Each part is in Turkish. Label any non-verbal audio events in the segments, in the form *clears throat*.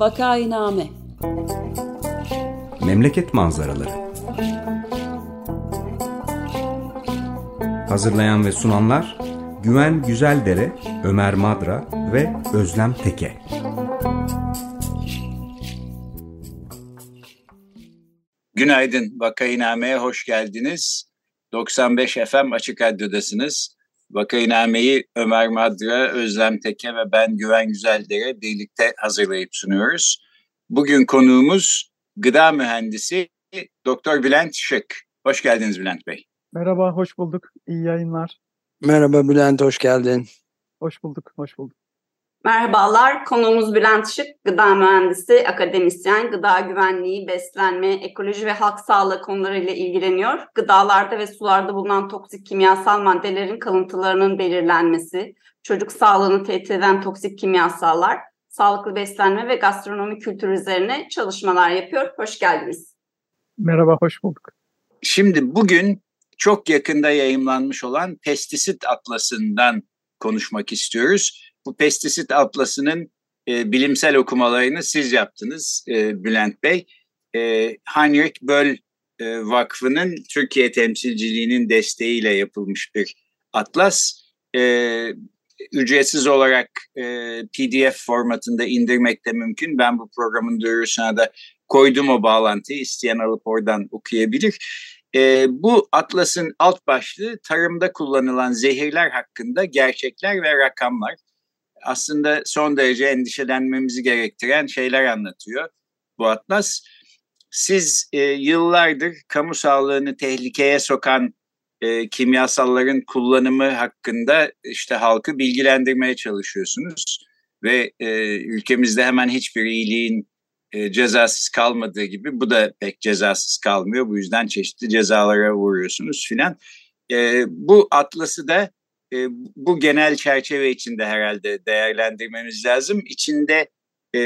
Vakainame Memleket manzaraları Hazırlayan ve sunanlar Güven Güzeldere, Ömer Madra ve Özlem Teke. Günaydın, Vakainame'ye hoş geldiniz. 95 FM Açık Radyo'dasınız. Vakainame'yi Ömer Madra, Özlem Teke ve ben Güven Güzeldere birlikte hazırlayıp sunuyoruz. Bugün konuğumuz gıda mühendisi Doktor Bülent Şık. Hoş geldiniz Bülent Bey. Merhaba, hoş bulduk. İyi yayınlar. Merhaba Bülent, hoş geldin. Hoş bulduk, hoş bulduk. Merhabalar, konuğumuz Bülent Şık, gıda mühendisi, akademisyen, gıda güvenliği, beslenme, ekoloji ve halk sağlığı konularıyla ilgileniyor. Gıdalarda ve sularda bulunan toksik kimyasal maddelerin kalıntılarının belirlenmesi, çocuk sağlığını tehdit eden toksik kimyasallar, sağlıklı beslenme ve gastronomi kültürü üzerine çalışmalar yapıyor. Hoş geldiniz. Merhaba, hoş bulduk. Şimdi bugün çok yakında yayımlanmış olan Pestisit Atlası'ndan konuşmak istiyoruz. Bu Pestisit Atlası'nın e, bilimsel okumalarını siz yaptınız e, Bülent Bey. E, Heinrich Böll e, Vakfı'nın Türkiye temsilciliğinin desteğiyle yapılmış bir atlas. E, ücretsiz olarak e, PDF formatında indirmek de mümkün. Ben bu programın duyurusuna da koydum o bağlantıyı. İsteyen alıp oradan okuyabilir. E, bu atlasın alt başlığı tarımda kullanılan zehirler hakkında gerçekler ve rakamlar. Aslında son derece endişelenmemizi gerektiren şeyler anlatıyor bu atlas. Siz e, yıllardır kamu sağlığını tehlikeye sokan e, kimyasalların kullanımı hakkında işte halkı bilgilendirmeye çalışıyorsunuz ve e, ülkemizde hemen hiçbir iyiliğin e, cezasız kalmadığı gibi bu da pek cezasız kalmıyor. Bu yüzden çeşitli cezalara vuruyorsunuz filan. E, bu atlası da e, bu genel çerçeve içinde herhalde değerlendirmemiz lazım. İçinde e,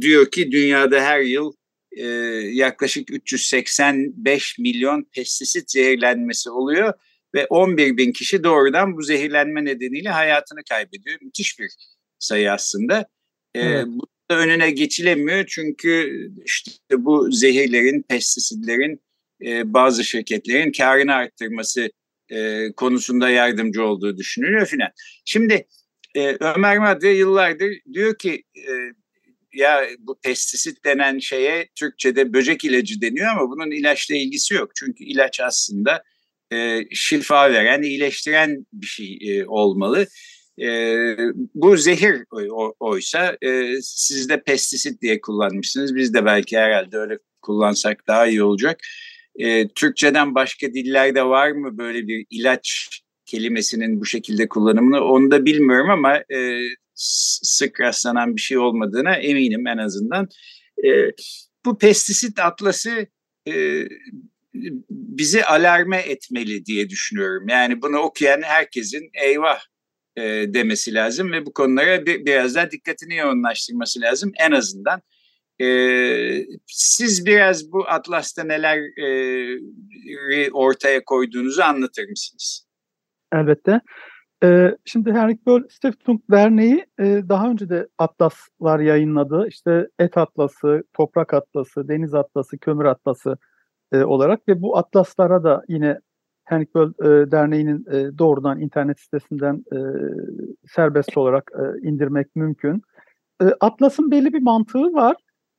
diyor ki dünyada her yıl e, yaklaşık 385 milyon pestisit zehirlenmesi oluyor ve 11 bin kişi doğrudan bu zehirlenme nedeniyle hayatını kaybediyor. Müthiş bir sayı aslında. E, evet. Bu da önüne geçilemiyor çünkü işte bu zehirlerin, pestisitlerin e, bazı şirketlerin karını arttırması e, konusunda yardımcı olduğu düşünülüyor filan. Şimdi e, Ömer Madre yıllardır diyor ki e, ya bu pestisit denen şeye Türkçe'de böcek ilacı deniyor ama bunun ilaçla ilgisi yok. Çünkü ilaç aslında e, şifa veren, iyileştiren bir şey e, olmalı. E, bu zehir oysa e, siz de pestisit diye kullanmışsınız. Biz de belki herhalde öyle kullansak daha iyi olacak. E, Türkçeden başka dillerde var mı böyle bir ilaç kelimesinin bu şekilde kullanımını onu da bilmiyorum ama e, sık rastlanan bir şey olmadığına eminim en azından. E, bu pestisit atlası e, bizi alarme etmeli diye düşünüyorum. Yani bunu okuyan herkesin eyvah e, demesi lazım ve bu konulara bir, biraz daha dikkatini yoğunlaştırması lazım en azından. E, siz biraz bu atlasta neler e, ortaya koyduğunuzu anlatır mısınız? Elbette. Ee, şimdi Henrik Böll Stiftung Derneği e, daha önce de atlaslar yayınladı. İşte et atlası, toprak atlası, deniz atlası, kömür atlası e, olarak ve bu atlaslara da yine Henrik Böll e, Derneği'nin e, doğrudan internet sitesinden e, serbest olarak e, indirmek mümkün. E, Atlas'ın belli bir mantığı var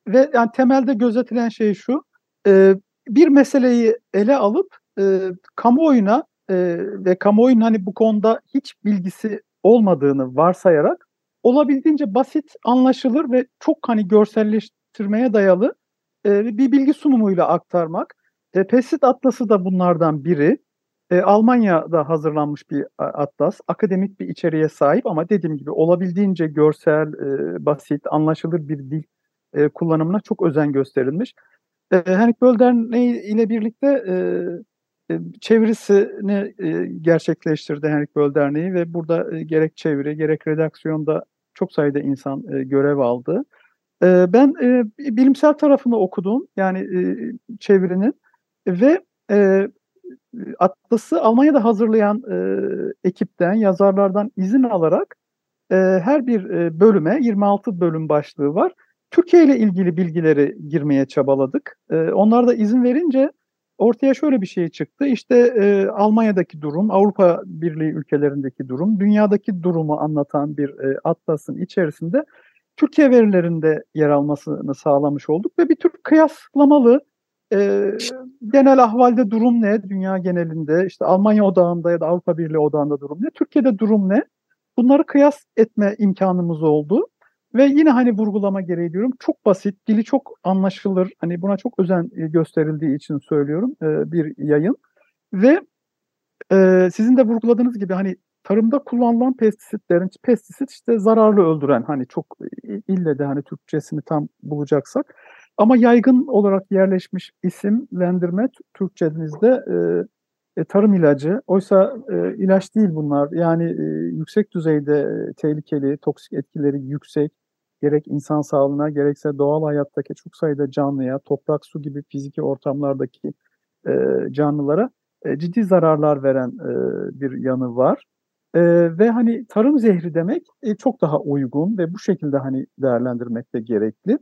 ve yani temelde gözetilen şey şu, e, bir meseleyi ele alıp e, kamuoyuna e, ve kamuoyunun hani bu konuda hiç bilgisi olmadığını varsayarak olabildiğince basit, anlaşılır ve çok hani görselleştirmeye dayalı e, bir bilgi sunumuyla aktarmak. E, Pesit Atlası da bunlardan biri. E, Almanya'da hazırlanmış bir atlas. Akademik bir içeriğe sahip ama dediğim gibi olabildiğince görsel, e, basit, anlaşılır bir dil e, kullanımına çok özen gösterilmiş. E, Henrik Böll Derneği ile birlikte e, e, çevirisini e, gerçekleştirdi Henrik Böll Derneği ve burada e, gerek çeviri gerek redaksiyonda çok sayıda insan e, görev aldı. E, ben e, bilimsel tarafını okudum yani e, çevirinin ve e, Atlas'ı Almanya'da hazırlayan e, ekipten, yazarlardan izin alarak e, her bir e, bölüme 26 bölüm başlığı var. Türkiye ile ilgili bilgileri girmeye çabaladık. E, onlar da izin verince ortaya şöyle bir şey çıktı. İşte e, Almanya'daki durum, Avrupa Birliği ülkelerindeki durum, dünyadaki durumu anlatan bir e, atlasın içerisinde Türkiye verilerinde yer almasını sağlamış olduk ve bir tür kıyaslamalı e, genel ahvalde durum ne? Dünya genelinde işte Almanya odağında ya da Avrupa Birliği odağında durum ne? Türkiye'de durum ne? Bunları kıyas etme imkanımız oldu. Ve yine hani vurgulama gereği diyorum çok basit, dili çok anlaşılır. Hani buna çok özen gösterildiği için söylüyorum e, bir yayın. Ve e, sizin de vurguladığınız gibi hani tarımda kullanılan pestisitlerin pestisit işte zararlı öldüren hani çok ille de hani Türkçesini tam bulacaksak ama yaygın olarak yerleşmiş isimlendirme Türkçemizde e, e, tarım ilacı. Oysa e, ilaç değil bunlar. Yani e, yüksek düzeyde e, tehlikeli, toksik etkileri yüksek. Gerek insan sağlığına gerekse doğal hayattaki çok sayıda canlıya, toprak, su gibi fiziki ortamlardaki e, canlılara e, ciddi zararlar veren e, bir yanı var. E, ve hani tarım zehri demek e, çok daha uygun ve bu şekilde hani değerlendirmek de gerekli.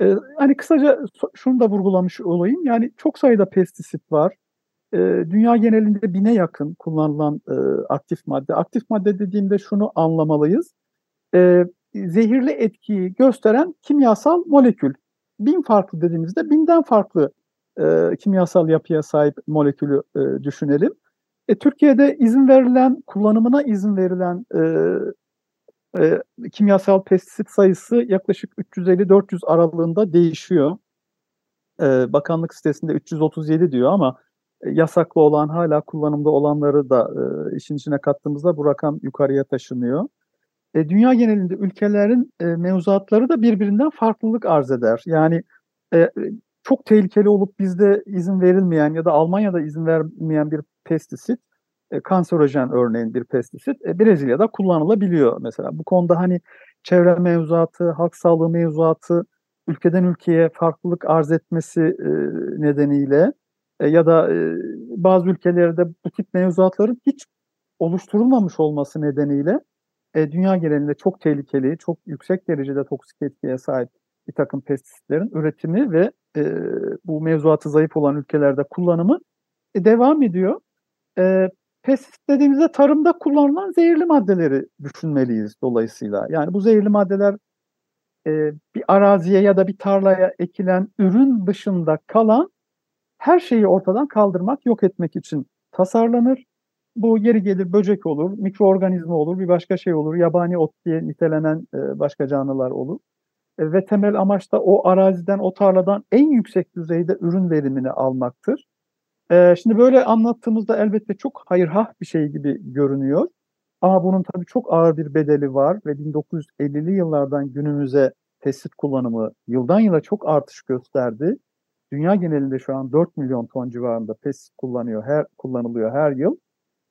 E, hani kısaca şunu da vurgulamış olayım. Yani çok sayıda pestisit var. E, dünya genelinde bine yakın kullanılan e, aktif madde. Aktif madde dediğimde şunu anlamalıyız. E, zehirli etkiyi gösteren kimyasal molekül. Bin farklı dediğimizde binden farklı e, kimyasal yapıya sahip molekülü e, düşünelim. E, Türkiye'de izin verilen, kullanımına izin verilen e, e, kimyasal pestisit sayısı yaklaşık 350-400 aralığında değişiyor. E, bakanlık sitesinde 337 diyor ama e, yasaklı olan, hala kullanımda olanları da e, işin içine kattığımızda bu rakam yukarıya taşınıyor. E, dünya genelinde ülkelerin e, mevzuatları da birbirinden farklılık arz eder. Yani e, çok tehlikeli olup bizde izin verilmeyen ya da Almanya'da izin vermeyen bir pestisit e, kanserojen örneğin bir pestisit e, Brezilya'da kullanılabiliyor mesela. Bu konuda hani çevre mevzuatı, halk sağlığı mevzuatı ülkeden ülkeye farklılık arz etmesi e, nedeniyle e, ya da e, bazı ülkelerde bu tip mevzuatların hiç oluşturulmamış olması nedeniyle e, dünya genelinde çok tehlikeli, çok yüksek derecede toksik etkiye sahip bir takım pestisitlerin üretimi ve e, bu mevzuatı zayıf olan ülkelerde kullanımı e, devam ediyor. E, pestisit dediğimizde tarımda kullanılan zehirli maddeleri düşünmeliyiz dolayısıyla. Yani bu zehirli maddeler e, bir araziye ya da bir tarlaya ekilen ürün dışında kalan her şeyi ortadan kaldırmak, yok etmek için tasarlanır. Bu yeri gelir böcek olur, mikroorganizma olur, bir başka şey olur, yabani ot diye nitelenen e, başka canlılar olur. E, ve temel amaç da o araziden, o tarladan en yüksek düzeyde ürün verimini almaktır. E, şimdi böyle anlattığımızda elbette çok hayırhah bir şey gibi görünüyor. Ama bunun tabii çok ağır bir bedeli var ve 1950'li yıllardan günümüze pestisit kullanımı yıldan yıla çok artış gösterdi. Dünya genelinde şu an 4 milyon ton civarında pestisit kullanıyor, her kullanılıyor her yıl.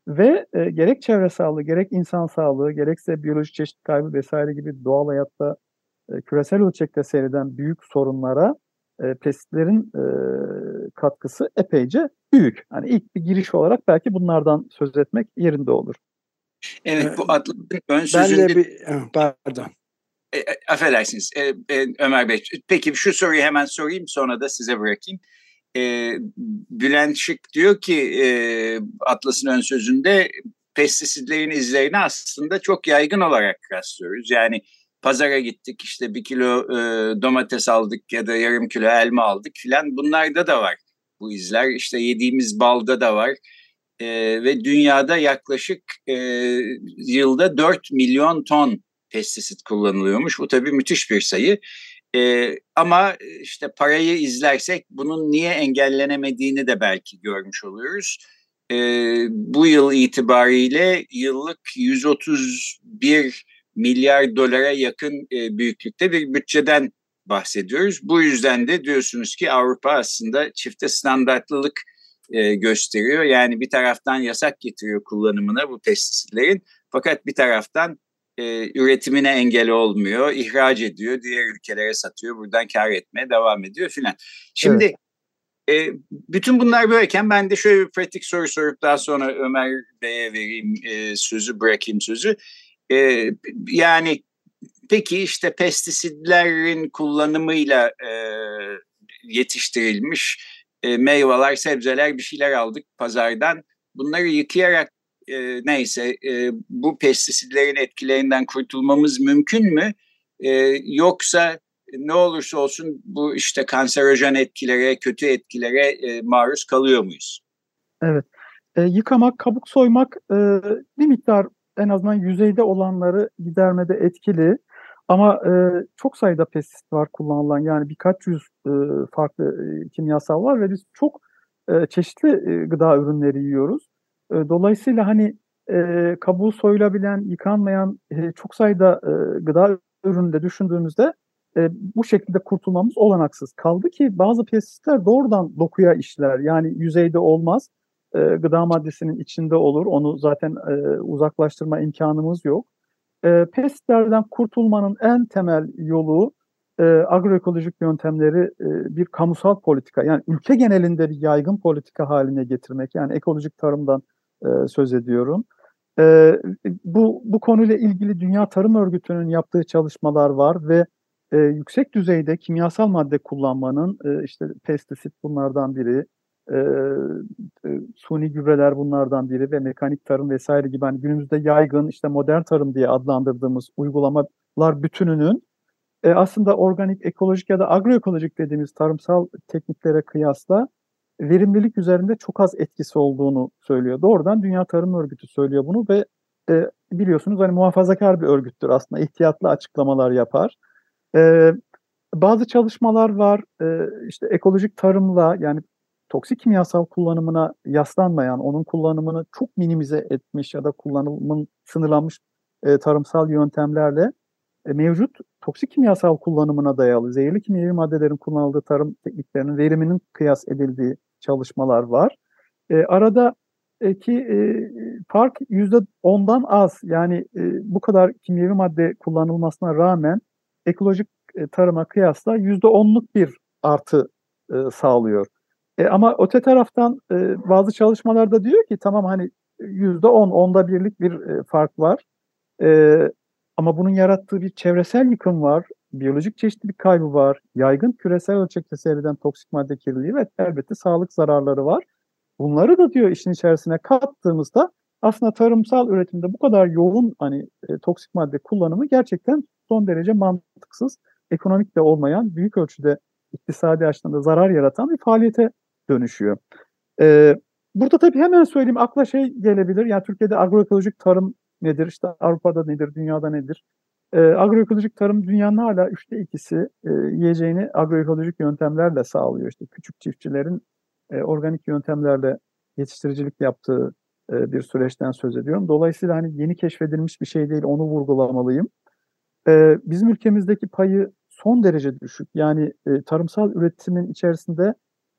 Ve e, gerek çevre sağlığı, gerek insan sağlığı, gerekse biyolojik çeşit kaybı vesaire gibi doğal hayatta e, küresel ölçekte seyreden büyük sorunlara e, pestisitlerin e, katkısı epeyce büyük. Hani ilk bir giriş olarak belki bunlardan söz etmek yerinde olur. Evet bu adlı ön sözünde... Ben de bir, pardon. E, e, affedersiniz e, e, Ömer Bey. Peki şu soruyu hemen sorayım sonra da size bırakayım. E, Bülent Şık diyor ki e, Atlas'ın ön sözünde pestisitlerin izlerini aslında çok yaygın olarak rastlıyoruz. Yani pazara gittik işte bir kilo e, domates aldık ya da yarım kilo elma aldık filan bunlarda da var bu izler. İşte yediğimiz balda da var e, ve dünyada yaklaşık e, yılda 4 milyon ton pestisit kullanılıyormuş. Bu tabii müthiş bir sayı. E, ama işte parayı izlersek bunun niye engellenemediğini de belki görmüş oluyoruz. E, bu yıl itibariyle yıllık 131 milyar dolara yakın e, büyüklükte bir bütçeden bahsediyoruz. Bu yüzden de diyorsunuz ki Avrupa aslında çifte standartlılık e, gösteriyor. Yani bir taraftan yasak getiriyor kullanımına bu pestisitlerin fakat bir taraftan e, üretimine engel olmuyor, ihraç ediyor, diğer ülkelere satıyor, buradan kar etmeye devam ediyor filan. Şimdi evet. e, bütün bunlar böyleyken ben de şöyle bir pratik soru sorup daha sonra Ömer Bey'e vereyim e, sözü, bırakayım sözü. E, yani peki işte pestisitlerin kullanımıyla e, yetiştirilmiş e, meyveler, sebzeler bir şeyler aldık pazardan. Bunları yıkayarak e, neyse e, bu pestisitlerin etkilerinden kurtulmamız mümkün mü? E, yoksa ne olursa olsun bu işte kanserojen etkilere, kötü etkilere e, maruz kalıyor muyuz? Evet. E, yıkamak, kabuk soymak e, bir miktar en azından yüzeyde olanları gidermede etkili. Ama e, çok sayıda pestisit var kullanılan yani birkaç yüz e, farklı e, kimyasal var ve biz çok e, çeşitli e, gıda ürünleri yiyoruz. Dolayısıyla hani e, kabuğu soyulabilen, yıkanmayan e, çok sayıda e, gıda üründe düşündüğümüzde e, bu şekilde kurtulmamız olanaksız. Kaldı ki bazı pestisitler doğrudan dokuya işler. Yani yüzeyde olmaz. E, gıda maddesinin içinde olur. Onu zaten e, uzaklaştırma imkanımız yok. E, pestisitlerden kurtulmanın en temel yolu e, agroekolojik yöntemleri e, bir kamusal politika yani ülke genelinde bir yaygın politika haline getirmek yani ekolojik tarımdan e, söz ediyorum. E, bu bu konuyla ilgili Dünya Tarım Örgütü'nün yaptığı çalışmalar var ve e, yüksek düzeyde kimyasal madde kullanmanın e, işte pestisit bunlardan biri, e, e, suni gübreler bunlardan biri ve mekanik tarım vesaire gibi hani günümüzde yaygın işte modern tarım diye adlandırdığımız uygulamalar bütününün e, aslında organik, ekolojik ya da agroekolojik dediğimiz tarımsal tekniklere kıyasla verimlilik üzerinde çok az etkisi olduğunu söylüyor. Doğrudan Dünya Tarım Örgütü söylüyor bunu ve e, biliyorsunuz hani muhafazakar bir örgüttür aslında ihtiyatlı açıklamalar yapar. E, bazı çalışmalar var e, işte ekolojik tarımla yani toksik kimyasal kullanımına yaslanmayan, onun kullanımını çok minimize etmiş ya da kullanımın sınırlanmış e, tarımsal yöntemlerle mevcut toksik kimyasal kullanımına dayalı zehirli kimyevi maddelerin kullanıldığı tarım tekniklerinin veriminin kıyas edildiği çalışmalar var. E, arada e, ki e, fark yüzde ondan az yani e, bu kadar kimyevi madde kullanılmasına rağmen ekolojik e, tarıma kıyasla yüzde onluk bir artı e, sağlıyor. E, ama öte taraftan e, bazı çalışmalarda diyor ki tamam hani yüzde on, onda birlik bir e, fark var. E, ama bunun yarattığı bir çevresel yıkım var, biyolojik çeşitlilik kaybı var, yaygın küresel ölçekte seyreden toksik madde kirliliği ve elbette sağlık zararları var. Bunları da diyor işin içerisine kattığımızda aslında tarımsal üretimde bu kadar yoğun hani e, toksik madde kullanımı gerçekten son derece mantıksız, ekonomik de olmayan, büyük ölçüde iktisadi açıdan da zarar yaratan bir faaliyete dönüşüyor. Ee, burada tabii hemen söyleyeyim akla şey gelebilir. Yani Türkiye'de agroekolojik tarım nedir? İşte Avrupa'da nedir? Dünyada nedir? Ee, agroekolojik tarım dünyanın hala üçte ikisi e, yiyeceğini agroekolojik yöntemlerle sağlıyor. İşte küçük çiftçilerin e, organik yöntemlerle yetiştiricilik yaptığı e, bir süreçten söz ediyorum. Dolayısıyla hani yeni keşfedilmiş bir şey değil, onu vurgulamalıyım. E, bizim ülkemizdeki payı son derece düşük. Yani e, tarımsal üretimin içerisinde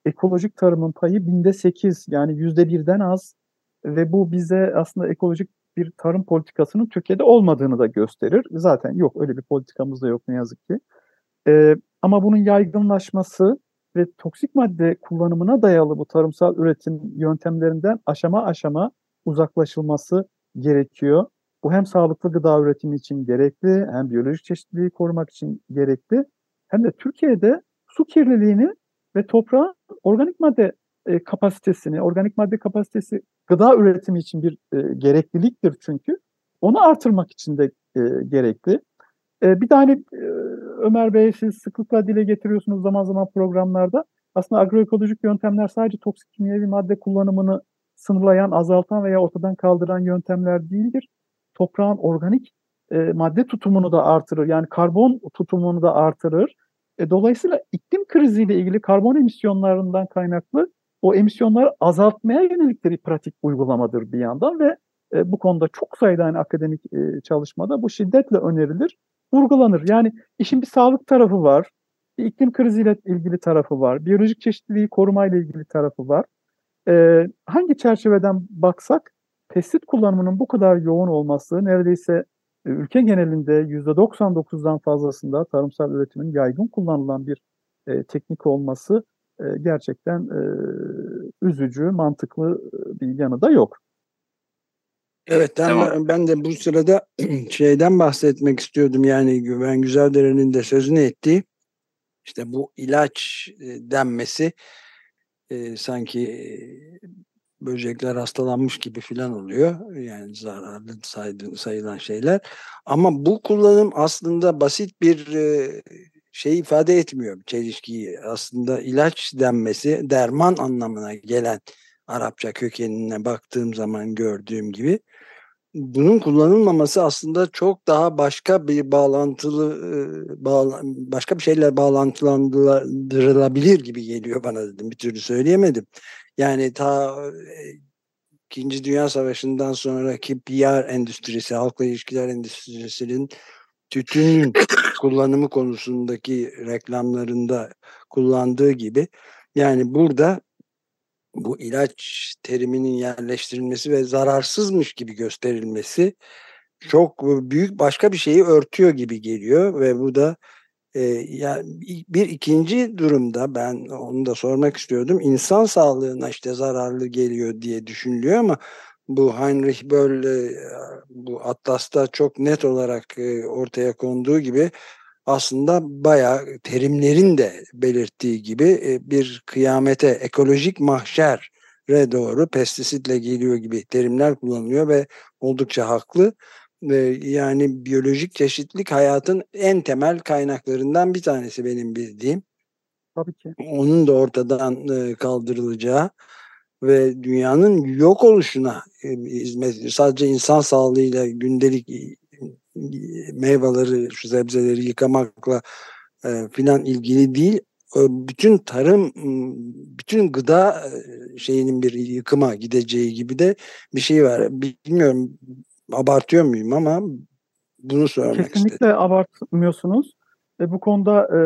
ekolojik tarımın payı binde sekiz yani yüzde birden az ve bu bize aslında ekolojik bir tarım politikasının Türkiye'de olmadığını da gösterir. Zaten yok öyle bir politikamız da yok ne yazık ki. Ee, ama bunun yaygınlaşması ve toksik madde kullanımına dayalı bu tarımsal üretim yöntemlerinden aşama aşama uzaklaşılması gerekiyor. Bu hem sağlıklı gıda üretimi için gerekli, hem biyolojik çeşitliliği korumak için gerekli, hem de Türkiye'de su kirliliğini ve toprağın organik madde e, kapasitesini, organik madde kapasitesi gıda üretimi için bir e, gerekliliktir çünkü. Onu artırmak için de e, gerekli. E, bir tane e, Ömer Bey siz sıklıkla dile getiriyorsunuz zaman zaman programlarda. Aslında agroekolojik yöntemler sadece toksik kimyevi madde kullanımını sınırlayan, azaltan veya ortadan kaldıran yöntemler değildir. Toprağın organik e, madde tutumunu da artırır. Yani karbon tutumunu da artırır. E, dolayısıyla iklim kriziyle ilgili karbon emisyonlarından kaynaklı o emisyonları azaltmaya yönelik bir pratik uygulamadır bir yandan ve e, bu konuda çok sayıda yani akademik e, çalışmada bu şiddetle önerilir, vurgulanır. Yani işin bir sağlık tarafı var, bir iklim kriziyle ilgili tarafı var, biyolojik çeşitliliği korumayla ilgili tarafı var. E, hangi çerçeveden baksak pestisit kullanımının bu kadar yoğun olması neredeyse e, ülke genelinde %99'dan fazlasında tarımsal üretimin yaygın kullanılan bir e, teknik olması e, gerçekten e, üzücü, mantıklı bir yanı da yok. Evet ben, tamam. ben de bu sırada *clears throat* şeyden bahsetmek istiyordum yani Güven Güzeldere'nin de sözünü ettiği işte bu ilaç denmesi e, sanki e, böcekler hastalanmış gibi filan oluyor. Yani zararlı sayılan şeyler. Ama bu kullanım aslında basit bir e, şey ifade etmiyor çelişkiyi. Aslında ilaç denmesi derman anlamına gelen Arapça kökenine baktığım zaman gördüğüm gibi bunun kullanılmaması aslında çok daha başka bir bağlantılı başka bir şeyle bağlantılandırılabilir gibi geliyor bana dedim. Bir türlü söyleyemedim. Yani ta İkinci Dünya Savaşı'ndan sonraki PR endüstrisi, halkla ilişkiler endüstrisinin tütün kullanımı konusundaki reklamlarında kullandığı gibi yani burada bu ilaç teriminin yerleştirilmesi ve zararsızmış gibi gösterilmesi çok büyük başka bir şeyi örtüyor gibi geliyor ve bu da e, yani bir ikinci durumda ben onu da sormak istiyordum. İnsan sağlığına işte zararlı geliyor diye düşünülüyor ama bu Heinrich Böll e, bu Atlas'ta çok net olarak e, ortaya konduğu gibi aslında bayağı terimlerin de belirttiği gibi e, bir kıyamete, ekolojik mahşere doğru pestisitle geliyor gibi terimler kullanılıyor ve oldukça haklı. Yani biyolojik çeşitlilik hayatın en temel kaynaklarından bir tanesi benim bildiğim. Tabii ki. Onun da ortadan kaldırılacağı ve dünyanın yok oluşuna e, hizmet sadece insan sağlığıyla gündelik meyveleri, şu sebzeleri yıkamakla e, filan ilgili değil. Bütün tarım, bütün gıda e, şeyinin bir yıkıma gideceği gibi de bir şey var. Bilmiyorum abartıyor muyum ama bunu söylemek Kesinlikle istedim. abartmıyorsunuz. E, bu konuda e,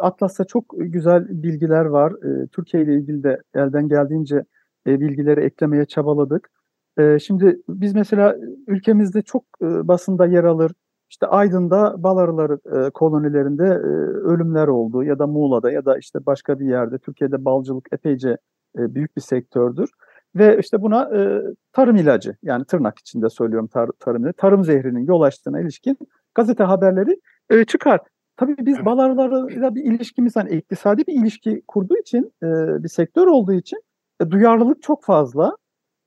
Atlas'ta çok güzel bilgiler var. E, Türkiye ile ilgili de elden geldiğince e, bilgileri eklemeye çabaladık. E, şimdi biz mesela ülkemizde çok e, basında yer alır. İşte Aydın'da bal arıları e, kolonilerinde e, ölümler oldu ya da Muğla'da ya da işte başka bir yerde. Türkiye'de balcılık epeyce e, büyük bir sektördür. Ve işte buna e, tarım ilacı yani tırnak içinde söylüyorum tar tarım tarım zehrinin yol açtığına ilişkin gazete haberleri e, çıkar. Tabii biz bal arılarıyla bir ilişkimiz hani iktisadi bir ilişki kurduğu için e, bir sektör olduğu için e, duyarlılık çok fazla.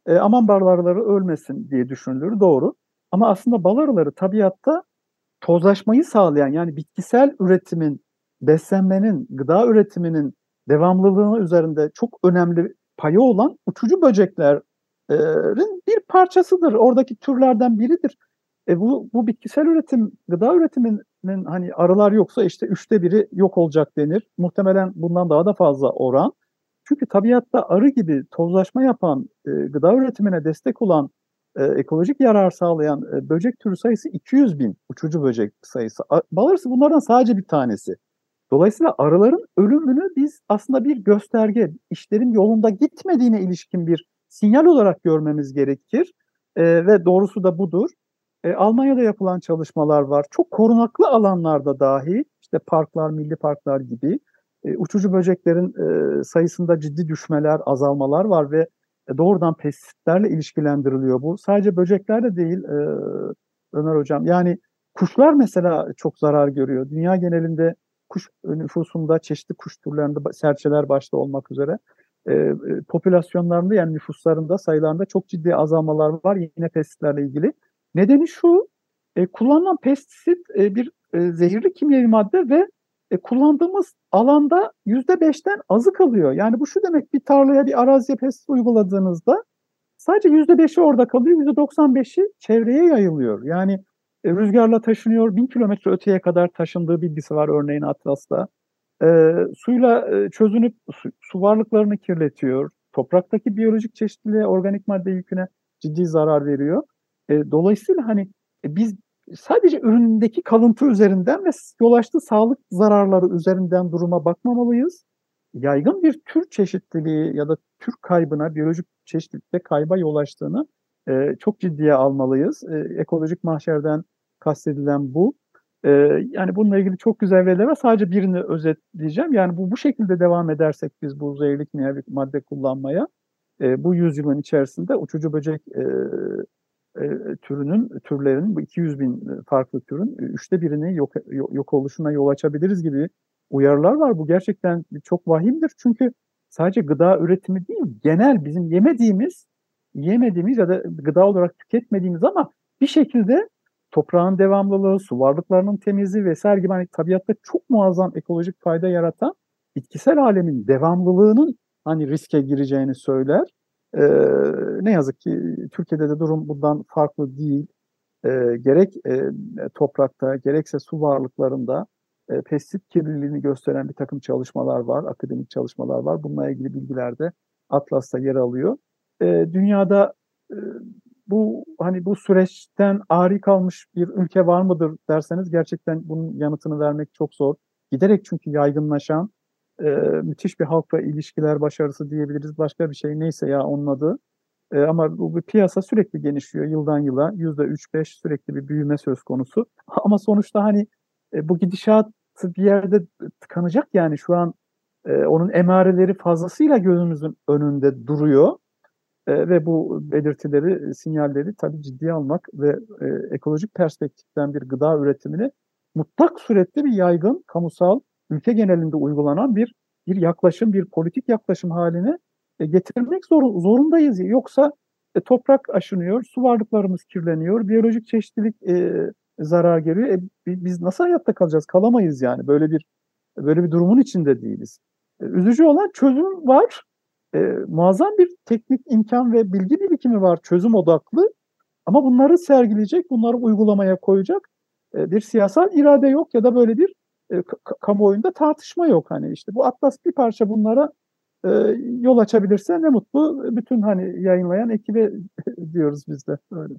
E, aman bal arıları ölmesin diye düşünülür doğru. Ama aslında bal arıları tabiatta tozlaşmayı sağlayan yani bitkisel üretimin, beslenmenin, gıda üretiminin devamlılığını üzerinde çok önemli payı olan uçucu böceklerin bir parçasıdır. Oradaki türlerden biridir. E bu, bu bitkisel üretim, gıda üretiminin hani arılar yoksa işte üçte biri yok olacak denir. Muhtemelen bundan daha da fazla oran. Çünkü tabiatta arı gibi tozlaşma yapan, e, gıda üretimine destek olan, e, ekolojik yarar sağlayan e, böcek türü sayısı 200 bin uçucu böcek sayısı. Balarısı bunlardan sadece bir tanesi. Dolayısıyla arıların ölümünü biz aslında bir gösterge, işlerin yolunda gitmediğine ilişkin bir sinyal olarak görmemiz gerekir. E, ve doğrusu da budur. E, Almanya'da yapılan çalışmalar var. Çok korunaklı alanlarda dahi, işte parklar, milli parklar gibi e, uçucu böceklerin e, sayısında ciddi düşmeler, azalmalar var ve e, doğrudan pestisitlerle ilişkilendiriliyor bu. Sadece böcekler de değil Ömer Hocam. Yani kuşlar mesela çok zarar görüyor. Dünya genelinde kuş nüfusunda çeşitli kuş türlerinde serçeler başta olmak üzere e, popülasyonlarında yani nüfuslarında sayılarında çok ciddi azalmalar var yine pestisitlerle ilgili. Nedeni şu kullanılan pestisit bir zehirli kimyevi madde ve e, kullandığımız alanda yüzde beşten azı kalıyor. Yani bu şu demek bir tarlaya bir araziye pestisit uyguladığınızda sadece yüzde beşi orada kalıyor, yüzde doksan beşi çevreye yayılıyor. Yani e, rüzgarla taşınıyor. Bin kilometre öteye kadar taşındığı bilgisi var örneğin Atlas'ta. E, suyla e, çözünüp su, su varlıklarını kirletiyor. Topraktaki biyolojik çeşitliliğe, organik madde yüküne ciddi zarar veriyor. E, dolayısıyla hani e, biz sadece üründeki kalıntı üzerinden ve yol açtığı sağlık zararları üzerinden duruma bakmamalıyız. Yaygın bir tür çeşitliliği ya da tür kaybına, biyolojik çeşitlilikte kayba yol açtığını e, çok ciddiye almalıyız. E, ekolojik mahşerden kastedilen bu. E, yani bununla ilgili çok güzel veriler var. Sadece birini özetleyeceğim. Yani bu bu şekilde devam edersek biz bu zehirli kimyevi madde kullanmaya e, bu yüzyılın içerisinde uçucu böcek e, e, türünün türlerin bu 200 bin farklı türün üçte birini yok, yok oluşuna yol açabiliriz gibi uyarılar var. Bu gerçekten çok vahimdir. Çünkü sadece gıda üretimi değil, genel bizim yemediğimiz, yemediğimiz ya da gıda olarak tüketmediğimiz ama bir şekilde toprağın devamlılığı, su varlıklarının temizliği vesaire gibi hani tabiatta çok muazzam ekolojik fayda yaratan bitkisel alemin devamlılığının hani riske gireceğini söyler. Ee, ne yazık ki Türkiye'de de durum bundan farklı değil. Ee, gerek e, toprakta gerekse su varlıklarında e, pestisit kirliliğini gösteren bir takım çalışmalar var, akademik çalışmalar var. Bununla ilgili bilgiler de Atlas'ta yer alıyor. E, dünyada e, bu hani bu süreçten ari kalmış bir ülke var mıdır derseniz gerçekten bunun yanıtını vermek çok zor. Giderek çünkü yaygınlaşan e, müthiş bir halkla ilişkiler başarısı diyebiliriz. Başka bir şey neyse ya onun adı. E, ama bu bir piyasa sürekli genişliyor yıldan yıla. Yüzde üç beş sürekli bir büyüme söz konusu. *laughs* Ama sonuçta hani e, bu gidişat bir yerde tıkanacak yani şu an e, onun emareleri fazlasıyla gözümüzün önünde duruyor. E, ve bu belirtileri, sinyalleri tabii ciddiye almak ve e, ekolojik perspektiften bir gıda üretimini mutlak surette bir yaygın, kamusal, ülke genelinde uygulanan bir bir yaklaşım, bir politik yaklaşım haline e, getirmek zor, zorundayız. Yoksa e, toprak aşınıyor, su varlıklarımız kirleniyor, biyolojik çeşitlilik e, zarar görüyor. E, biz nasıl hayatta kalacağız? Kalamayız yani. Böyle bir böyle bir durumun içinde değiliz. E, üzücü olan çözüm var e, muazzam bir teknik imkan ve bilgi birikimi var çözüm odaklı. Ama bunları sergileyecek, bunları uygulamaya koyacak e, bir siyasal irade yok ya da böyle bir e, kamuoyunda tartışma yok. Hani işte bu Atlas bir parça bunlara e, yol açabilirse ne mutlu bütün hani yayınlayan ekibe *laughs* diyoruz biz de öyle.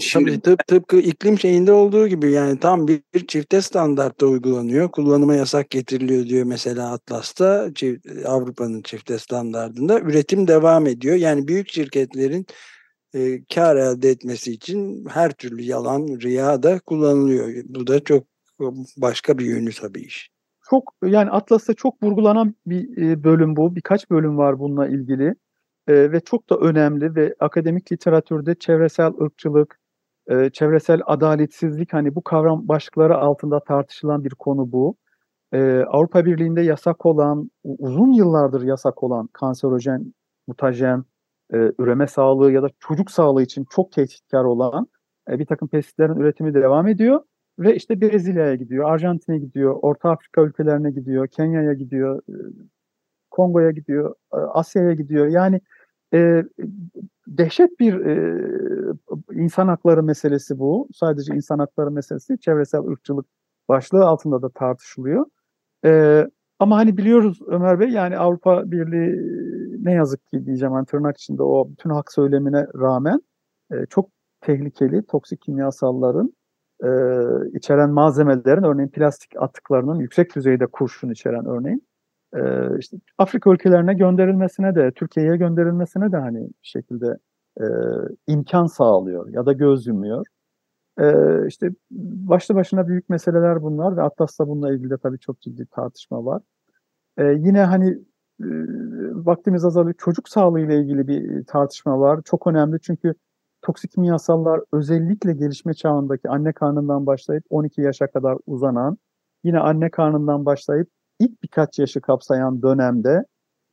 Şimdi tıp, tıpkı iklim şeyinde olduğu gibi yani tam bir, bir çifte standartta uygulanıyor. Kullanıma yasak getiriliyor diyor mesela Atlas'ta Avrupa'nın çifte standartında. Üretim devam ediyor. Yani büyük şirketlerin e, kar elde etmesi için her türlü yalan, riya da kullanılıyor. Bu da çok başka bir yönü tabii iş. Çok yani Atlas'ta çok vurgulanan bir e, bölüm bu. Birkaç bölüm var bununla ilgili. Ee, ve çok da önemli ve akademik literatürde çevresel ırkçılık, e, çevresel adaletsizlik hani bu kavram başlıkları altında tartışılan bir konu bu. E, Avrupa Birliği'nde yasak olan, uzun yıllardır yasak olan kanserojen, mutajen, e, üreme sağlığı ya da çocuk sağlığı için çok tehditkar olan e, bir takım pestisitlerin üretimi devam ediyor. Ve işte Brezilya'ya gidiyor, Arjantin'e gidiyor, Orta Afrika ülkelerine gidiyor, Kenya'ya gidiyor, e, Kongo'ya gidiyor, e, Asya'ya gidiyor. Yani e, dehşet bir e, insan hakları meselesi bu. Sadece insan hakları meselesi, çevresel ırkçılık başlığı altında da tartışılıyor. E, ama hani biliyoruz Ömer Bey yani Avrupa Birliği ne yazık ki diyeceğim hani tırnak içinde o bütün hak söylemine rağmen e, çok tehlikeli toksik kimyasalların e, içeren malzemelerin örneğin plastik atıklarının yüksek düzeyde kurşun içeren örneğin e, işte Afrika ülkelerine gönderilmesine de Türkiye'ye gönderilmesine de hani bir şekilde e, imkan sağlıyor ya da göz yumuyor. E, işte başlı başına büyük meseleler bunlar ve Atlas'ta bununla ilgili de tabii çok ciddi tartışma var. E, yine hani e, vaktimiz azalıyor. Çocuk sağlığı ile ilgili bir tartışma var. Çok önemli çünkü toksik kimyasallar özellikle gelişme çağındaki anne karnından başlayıp 12 yaşa kadar uzanan, yine anne karnından başlayıp ilk birkaç yaşı kapsayan dönemde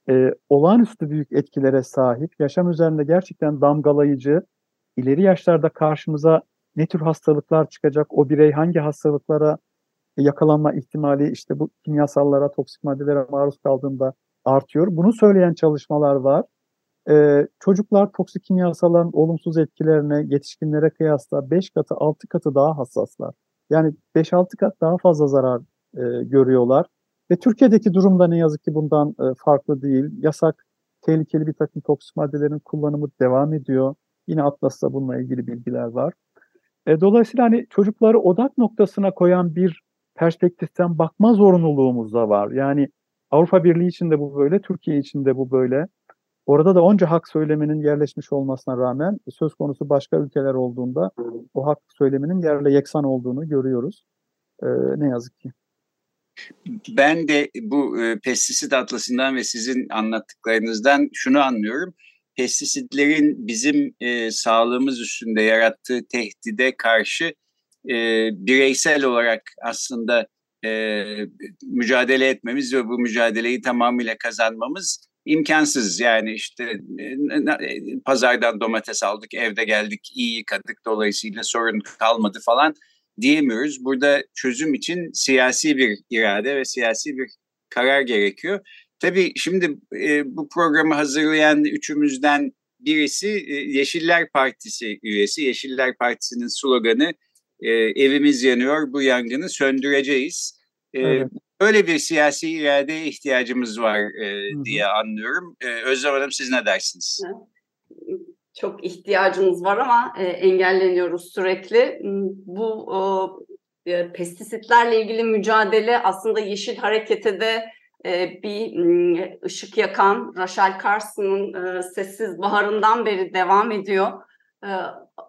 e, olağanüstü büyük etkilere sahip, yaşam üzerinde gerçekten damgalayıcı, ileri yaşlarda karşımıza ne tür hastalıklar çıkacak, o birey hangi hastalıklara yakalanma ihtimali işte bu kimyasallara, toksik maddelere maruz kaldığında artıyor. Bunu söyleyen çalışmalar var. Ee, çocuklar toksik kimyasalların olumsuz etkilerine yetişkinlere kıyasla 5 katı 6 katı daha hassaslar. Yani 5-6 kat daha fazla zarar e, görüyorlar. Ve Türkiye'deki durum da ne yazık ki bundan e, farklı değil. Yasak, tehlikeli bir takım toksik maddelerin kullanımı devam ediyor. Yine Atlas'ta bununla ilgili bilgiler var. E, dolayısıyla hani çocukları odak noktasına koyan bir perspektiften bakma zorunluluğumuz da var. Yani Avrupa Birliği için de bu böyle, Türkiye için de bu böyle. Orada da onca hak söyleminin yerleşmiş olmasına rağmen söz konusu başka ülkeler olduğunda o hak söyleminin yerle yeksan olduğunu görüyoruz. E, ne yazık ki. Ben de bu e, pestisit atlasından ve sizin anlattıklarınızdan şunu anlıyorum. pestisitlerin bizim e, sağlığımız üstünde yarattığı tehdide karşı e, bireysel olarak aslında e, mücadele etmemiz ve bu mücadeleyi tamamıyla kazanmamız imkansız. Yani işte e, pazardan domates aldık, evde geldik, iyi yıkadık dolayısıyla sorun kalmadı falan diyemiyoruz. Burada çözüm için siyasi bir irade ve siyasi bir karar gerekiyor. Tabii şimdi e, bu programı hazırlayan üçümüzden birisi e, Yeşiller Partisi üyesi. Yeşiller Partisi'nin sloganı e, evimiz yanıyor bu yangını söndüreceğiz. E, evet. Öyle bir siyasi iradeye ihtiyacımız var e, diye anlıyorum. E, Özlem Hanım siz ne dersiniz? Çok ihtiyacımız var ama e, engelleniyoruz sürekli. Bu e, pestisitlerle ilgili mücadele aslında Yeşil Hareket'e de e, bir ışık yakan Rachel Carson'ın e, Sessiz Baharı'ndan beri devam ediyor.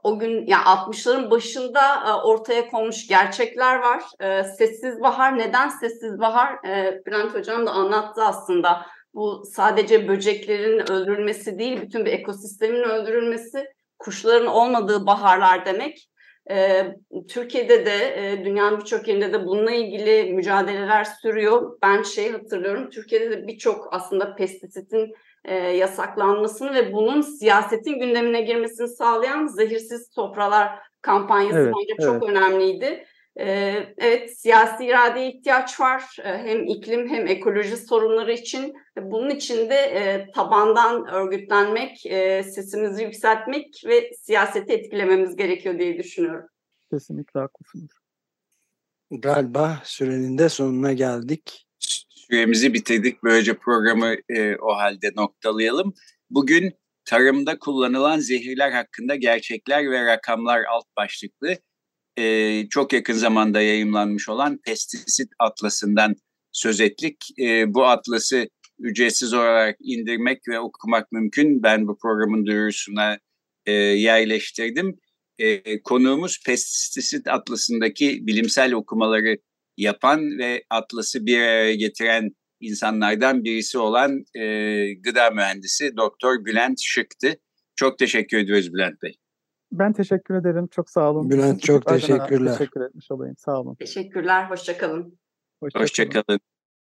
O gün yani 60'ların başında ortaya konmuş gerçekler var. Sessiz Bahar neden Sessiz Bahar? Bülent Hocam da anlattı aslında. Bu sadece böceklerin öldürülmesi değil, bütün bir ekosistemin öldürülmesi, kuşların olmadığı baharlar demek. Türkiye'de de dünyanın birçok yerinde de bununla ilgili mücadeleler sürüyor. Ben şey hatırlıyorum Türkiye'de de birçok aslında pestisitin e, yasaklanmasını ve bunun siyasetin gündemine girmesini sağlayan zehirsiz topralar kampanyası evet, bence evet. çok önemliydi. Ee, evet siyasi iradeye ihtiyaç var ee, hem iklim hem ekoloji sorunları için. Bunun için de e, tabandan örgütlenmek, e, sesimizi yükseltmek ve siyaseti etkilememiz gerekiyor diye düşünüyorum. Kesinlikle haklısınız. Galiba sürenin de sonuna geldik. Süremizi bitirdik. Böylece programı e, o halde noktalayalım. Bugün tarımda kullanılan zehirler hakkında gerçekler ve rakamlar alt başlıklı e, çok yakın zamanda yayımlanmış olan Pestisit Atlası'ndan söz ettik. E, bu atlası ücretsiz olarak indirmek ve okumak mümkün. Ben bu programın duyurusuna e, yerleştirdim. E, konuğumuz Pestisit Atlası'ndaki bilimsel okumaları yapan ve atlası bir araya getiren insanlardan birisi olan e, gıda mühendisi Doktor Bülent Şık'tı. Çok teşekkür ediyoruz Bülent Bey. Ben teşekkür ederim. Çok sağ olun. Bülent çok teşekkürler. Teşekkür etmiş olayım. Sağ olun. Teşekkürler. Hoşçakalın. Hoşçakalın. Hoşça